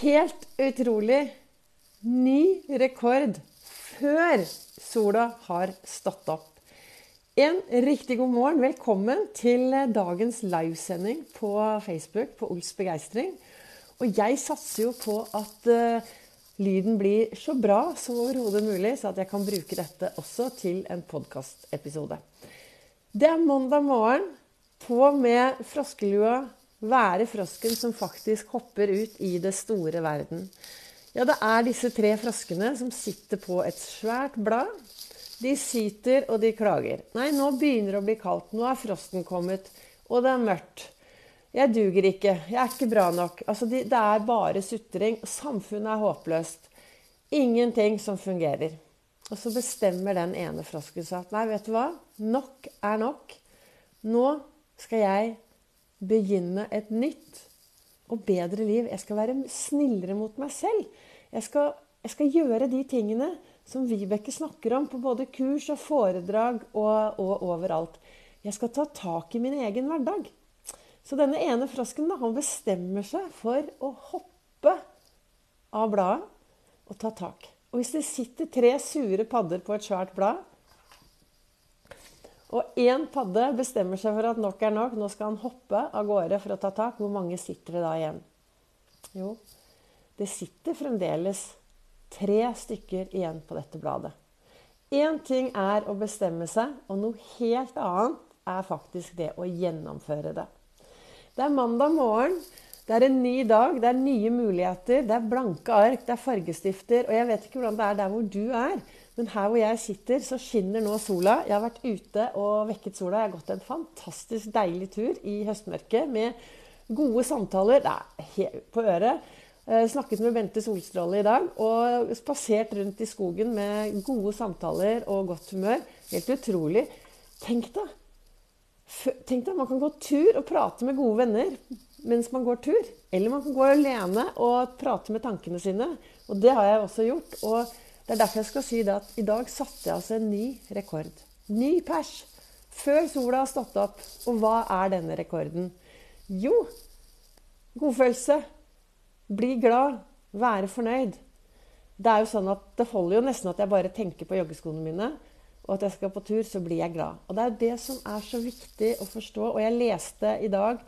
Helt utrolig. Ny rekord før sola har stått opp. En riktig god morgen. Velkommen til dagens livesending på Facebook på Ols begeistring. Og jeg satser jo på at uh, lyden blir så bra som overhodet mulig, så at jeg kan bruke dette også til en podkastepisode. Det er mandag morgen. På med froskelua, være frosken som faktisk hopper ut i det store verden. Ja, det er disse tre froskene som sitter på et svært blad. De syter og de klager. Nei, nå begynner det å bli kaldt. Nå er frosten kommet. Og det er mørkt. Jeg duger ikke. Jeg er ikke bra nok. Altså, det er bare sutring. Samfunnet er håpløst. Ingenting som fungerer. Og så bestemmer den ene frosken seg at nei, vet du hva? Nok er nok. Nå skal jeg begynne et nytt og bedre liv. Jeg skal være snillere mot meg selv. Jeg skal, jeg skal gjøre de tingene som Vibeke snakker om på både kurs og foredrag og, og, overalt. Jeg skal ta tak i min egen hverdag. Så denne ene frosken da, han bestemmer seg for å hoppe av bladet og ta tak. Og hvis det sitter tre sure padder på et svært blad, og én padde bestemmer seg for at nok er nok, nå skal han hoppe av gårde for å ta tak. Hvor mange sitter det da igjen? Jo, det sitter fremdeles tre stykker igjen på dette bladet. Én ting er å bestemme seg, og noe helt annet er faktisk det å gjennomføre det. Det er mandag morgen. Det er en ny dag, det er nye muligheter, det er blanke ark, det er fargestifter. Og jeg vet ikke hvordan det er der hvor du er, men her hvor jeg sitter, så skinner nå sola. Jeg har vært ute og vekket sola. Jeg har gått en fantastisk deilig tur i høstmørket med gode samtaler på øret. Eh, snakket med Bente Solstråle i dag og spasert rundt i skogen med gode samtaler og godt humør. Helt utrolig. Tenk deg, tenk deg, man kan gå tur og prate med gode venner mens man går tur. Eller man kan gå alene og prate med tankene sine. Og det har jeg også gjort. Og det er derfor jeg skal si det at i dag satte jeg altså en ny rekord. Ny pers. Før sola har stått opp. Og hva er denne rekorden? Jo, godfølelse. Bli glad. Være fornøyd. Det er jo sånn at det holder jo nesten at jeg bare tenker på joggeskoene mine, og at jeg skal på tur, så blir jeg glad. Og det er det som er så viktig å forstå. Og jeg leste i dag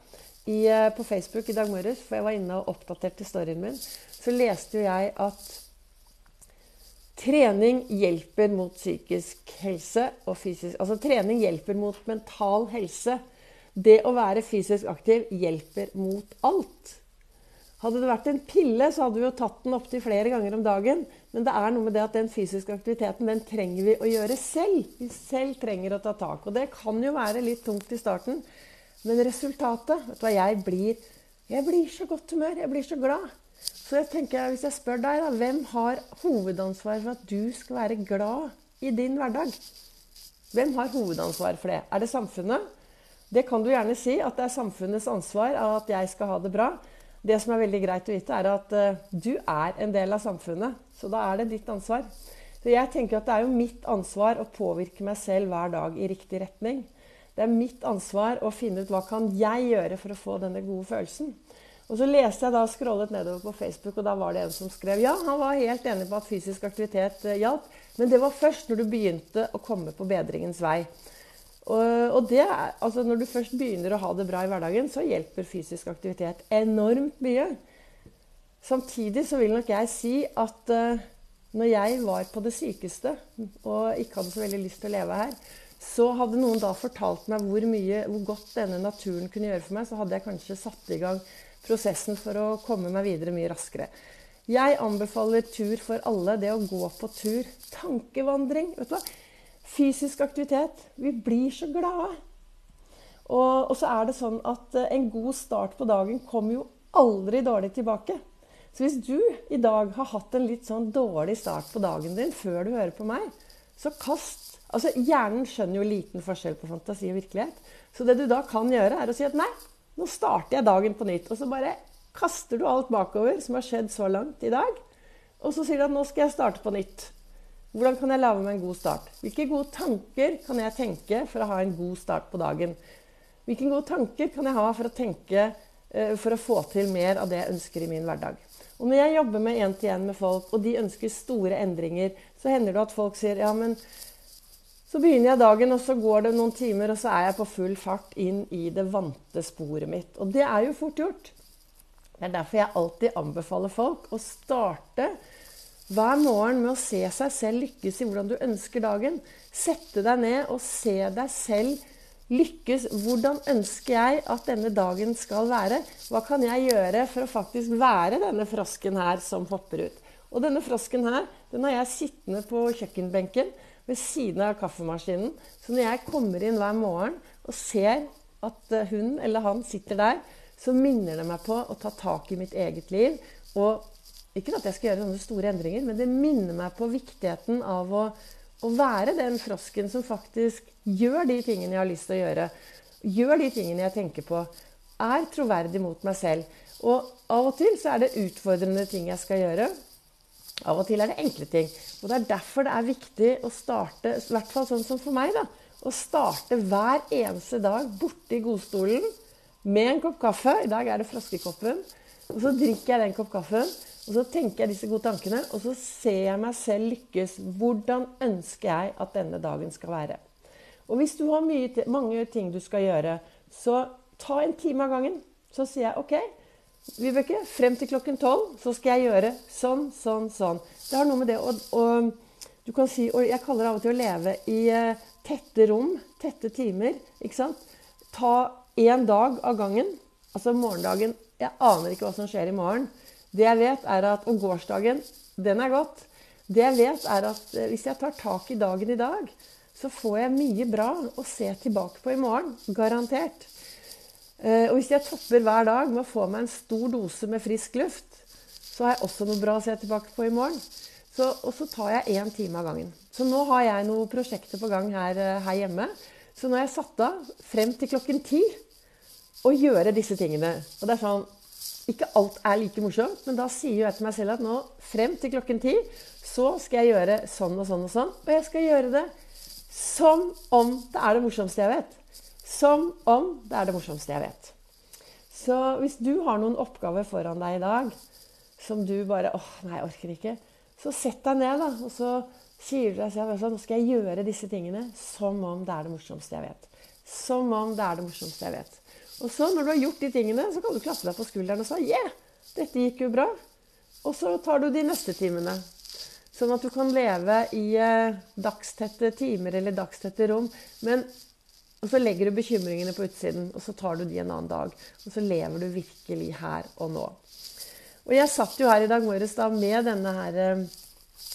i, eh, på Facebook i dag morges, for jeg var inne og oppdaterte storyen min, så leste jo jeg at Trening hjelper mot psykisk helse og fysisk Altså trening hjelper mot mental helse. Det å være fysisk aktiv hjelper mot alt. Hadde det vært en pille, så hadde vi jo tatt den opptil flere ganger om dagen. Men det er noe med det at den fysiske aktiviteten den trenger vi å gjøre selv. Vi selv trenger å ta tak. Og det kan jo være litt tungt i starten. Men resultatet vet du hva, Jeg blir, jeg blir så godt humør. Jeg blir så glad. Så jeg tenker, hvis jeg spør deg, da, hvem har hovedansvar for at du skal være glad i din hverdag? Hvem har hovedansvar for det? Er det samfunnet? Det kan du gjerne si, at det er samfunnets ansvar at jeg skal ha det bra. Det som er veldig greit å vite, er at uh, du er en del av samfunnet. Så da er det ditt ansvar. Så jeg tenker at det er jo mitt ansvar å påvirke meg selv hver dag i riktig retning. Det er mitt ansvar å finne ut hva kan jeg gjøre for å få denne gode følelsen. Og så leste jeg da, scrollet nedover på Facebook, og da var det en som skrev ja, han var helt enig på at fysisk aktivitet eh, hjalp, men det var først når du begynte å komme på bedringens vei. Og, og det, altså når du først begynner å ha det bra i hverdagen, så hjelper fysisk aktivitet enormt mye. Samtidig så vil nok jeg si at uh, når jeg var på det sykeste og ikke hadde så veldig lyst til å leve her, så hadde noen da fortalt meg hvor, mye, hvor godt denne naturen kunne gjøre for meg, så hadde jeg kanskje satt i gang prosessen for å komme meg videre mye raskere. Jeg anbefaler tur for alle. Det å gå på tur. Tankevandring. vet du hva? Fysisk aktivitet. Vi blir så glade. Og, og, så er det sånn at eh, en god start på dagen kommer jo aldri dårlig tilbake. Så hvis du i dag har hatt en litt sånn dårlig start på dagen din før du hører på meg, så kast Altså, Hjernen skjønner jo liten forskjell på fantasi og virkelighet. Så det du da kan gjøre, er å si at nei, nå starter jeg dagen på nytt. Og så bare kaster du alt bakover som har skjedd så langt i dag. Og så sier du at nå skal jeg starte på nytt. Hvordan kan jeg lage meg en god start? Hvilke gode tanker kan jeg tenke for å ha en god start på dagen? Hvilke gode tanker kan jeg ha for å tenke eh, for å få til mer av det jeg ønsker i min hverdag. Og når jeg jobber med én-til-én med folk, og de ønsker store endringer, så hender det at folk sier ja, men så begynner jeg dagen, og så går det noen timer, og så er jeg på full fart inn i det vante sporet mitt. Og det er jo fort gjort. Det er derfor jeg alltid anbefaler folk å starte hver morgen med å se seg selv lykkes i hvordan du ønsker dagen. Sette deg ned og se deg selv lykkes. Hvordan ønsker jeg at denne dagen skal være? Hva kan jeg gjøre for å faktisk være denne frosken her som hopper ut? Og denne frosken her, den har jeg sittende på kjøkkenbenken ved siden av kaffemaskinen. Så når jeg kommer inn hver morgen og ser at eh, hun eller han sitter der, så minner det meg på å ta tak i mitt eget liv. Og ikke at jeg skal gjøre sånne store endringer, men det minner meg på viktigheten av å, å være den frosken som faktisk gjør de tingene jeg har lyst til å gjøre. Gjør de tingene jeg tenker på. Er troverdig mot meg selv. Og av og til så er det utfordrende ting jeg skal gjøre. Av og til er det enkle ting. Og Det er derfor det er viktig å starte, i hvert fall sånn som for meg, da, å starte hver eneste dag borte i godstolen med en kopp kaffe. I dag er det froskekoppen. Og så drikker jeg den kopp kaffen, og så tenker jeg disse gode tankene. Og så ser jeg meg selv lykkes. Hvordan ønsker jeg at denne dagen skal være? Og hvis du har mye, mange ting du skal gjøre, så ta en time av gangen. Så sier jeg OK. Vibeke, frem til klokken tolv så skal jeg gjøre sånn, sånn, sånn. Det har noe med det å, Du kan si Og jeg kaller det av og til å leve i uh, tette rom, tette timer. Ikke sant? Ta én dag av gangen. Altså morgendagen Jeg aner ikke hva som skjer i morgen. Det jeg vet, er at Og gårsdagen, den er godt. Det jeg vet, er at uh, hvis jeg tar tak i dagen i dag, så får jeg mye bra å se tilbake på i morgen. Garantert. Eh, og hvis jeg topper hver dag med å få meg en stor dose med frisk luft, så har jeg også noe bra å se tilbake på i morgen. Så, og så tar jeg én time av gangen. Så nå har jeg noen prosjekter på gang her, eh, her hjemme. Så nå har jeg satt av frem til klokken ti å gjøre disse tingene. Og det er sånn Ikke alt er like morsomt, men da sier jeg til meg selv at nå frem til klokken ti så skal jeg gjøre sånn og sånn og sånn. Og jeg skal gjøre det som om det er det morsomste jeg vet. Som om det er det morsomste jeg vet. Så hvis du har noen oppgaver foran deg i dag som du bare åh, nei, jeg orker ikke, så sett deg ned, da. Og så sier du deg selv at nå skal jeg gjøre disse tingene som om det er det morsomste jeg vet. Som om det er det morsomste jeg vet. Og så, når du har gjort de tingene, så kan du klappe deg på skulderen og si yeah, dette gikk jo bra. Og så tar du de neste timene. Sånn at du kan leve i eh, dagstette timer eller dagstette rom. Men og så legger du bekymringene på utsiden, og så tar du de en annen dag. Og så lever du virkelig her og nå. Og jeg satt jo her i dag morges da med denne her eh,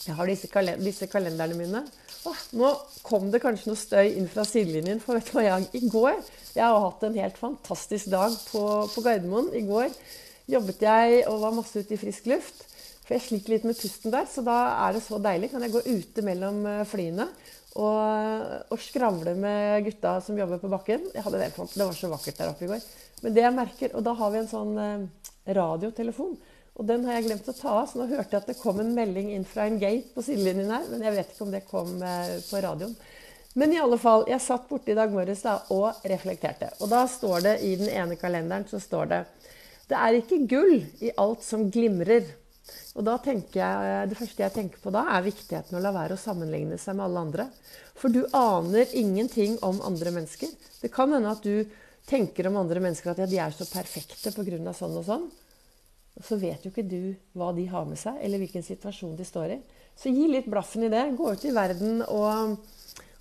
Jeg har disse, kalend disse kalenderne mine. Åh, nå kom det kanskje noe støy inn fra sidelinjen. For vet du hva jeg I går Jeg har hatt en helt fantastisk dag på, på Gardermoen. I går jobbet jeg og var masse ute i frisk luft. For jeg sliter litt med pusten der, så da er det så deilig. Kan jeg gå ute mellom eh, flyene og, og skravle med gutta som jobber på bakken. Det, det, var så vakkert der oppe i går. Men det jeg merker, Og da har vi en sånn eh, radiotelefon. Og den har jeg glemt å ta av, så nå hørte jeg at det kom en melding inn fra en gate på sidelinjen her. Men jeg vet ikke om det kom eh, på radioen. Men i alle fall, jeg satt borte i dag morges da, og reflekterte. Og da står det i den ene kalenderen så står det Det er ikke gull i alt som glimrer. Og da tenker jeg, Det første jeg tenker på da, er viktigheten å la være å sammenligne seg med alle andre. For du aner ingenting om andre mennesker. Det kan hende at du tenker om andre mennesker at ja, de er så perfekte pga. sånn og sånn. Og så vet jo ikke du hva de har med seg, eller hvilken situasjon de står i. Så gi litt blaffen i det. Gå ut i verden og,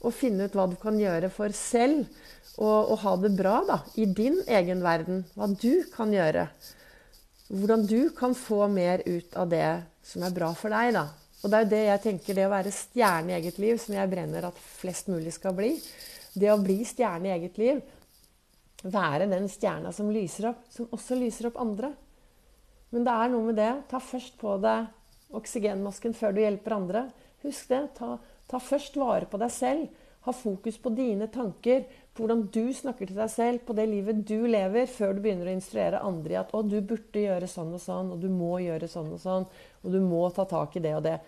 og finne ut hva du kan gjøre for selv. Og, ha det bra da, i din egen verden. Hva du kan gjøre. Hvordan du kan få mer ut av det som er bra for deg. da. Og det er jo det jeg tenker, det å være stjerne i eget liv, som jeg brenner at flest mulig skal bli. Det å bli stjerne i eget liv, være den stjerna som lyser opp, som også lyser opp andre. Men det er noe med det. Ta først på deg oksygenmasken før du hjelper andre. Husk det. Ta, ta først vare på deg selv. Ha fokus på dine tanker, hvordan du snakker til deg selv, på det livet du lever, før du begynner å instruere andre i at 'Å, du burde gjøre sånn og sånn', og 'du må gjøre sånn og sånn', og 'du må ta tak i det og det'.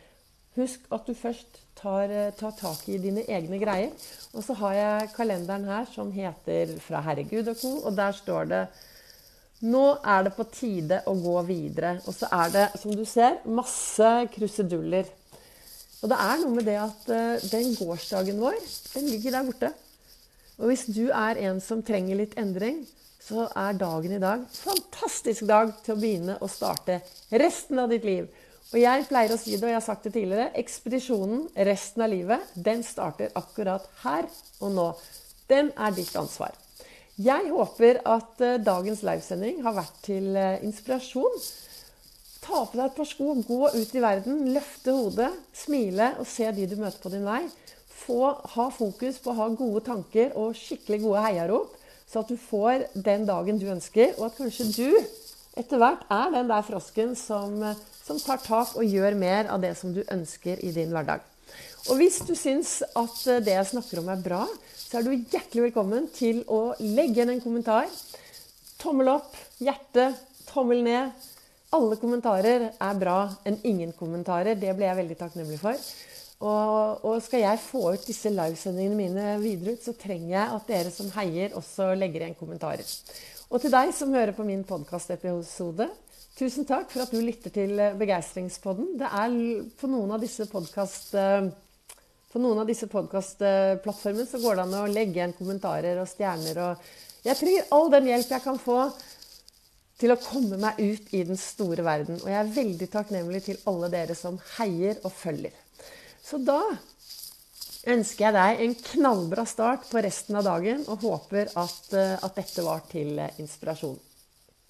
Husk at du først tar, eh, tar tak i dine egne greier. Og så har jeg kalenderen her som heter 'Fra Herregud og co., og der står det Nå er det på tide å gå videre. Og så er det, som du ser, masse kruseduller. Og det er noe med det at uh, den gårsdagen vår, den ligger der borte. Og hvis du er en som trenger litt endring, så er dagen i dag fantastisk dag til å begynne å starte resten av ditt liv. Og jeg pleier å si det, og jeg har sagt det tidligere, ekspedisjonen resten av livet, den starter akkurat her og nå. Den er ditt ansvar. Jeg håper at uh, dagens livesending har vært til uh, inspirasjon. Ta på deg et par sko, gå ut i verden, løfte hodet, smile og se de du møter på din vei. Få, ha fokus på å ha gode tanker og skikkelig gode heiarop, så at du får den dagen du ønsker, og at kanskje du etter hvert er den der frosken som, som tar tak og gjør mer av det som du ønsker i din hverdag. Og hvis du syns at det jeg snakker om er bra, så er du hjertelig velkommen til å legge igjen en kommentar. Tommel opp, hjerte, tommel ned. Alle kommentarer er bra enn ingen kommentarer. Det ble jeg veldig takknemlig for. Og, og, skal jeg få ut disse livesendingene mine videre ut, så trenger jeg at dere som heier, også legger igjen kommentarer. Og til deg som hører på min podkastepisode, tusen takk for at du lytter til Begeistringspodden. Det er på noen av disse podkast på noen av disse podkastplattformene så går det an å legge igjen kommentarer og stjerner. og Jeg trenger all den hjelp jeg kan få til å komme meg ut i den store verden. Og jeg er veldig takknemlig til alle dere som heier og følger. Så da ønsker jeg deg en knallbra start på resten av dagen og håper at, at dette var til inspirasjon.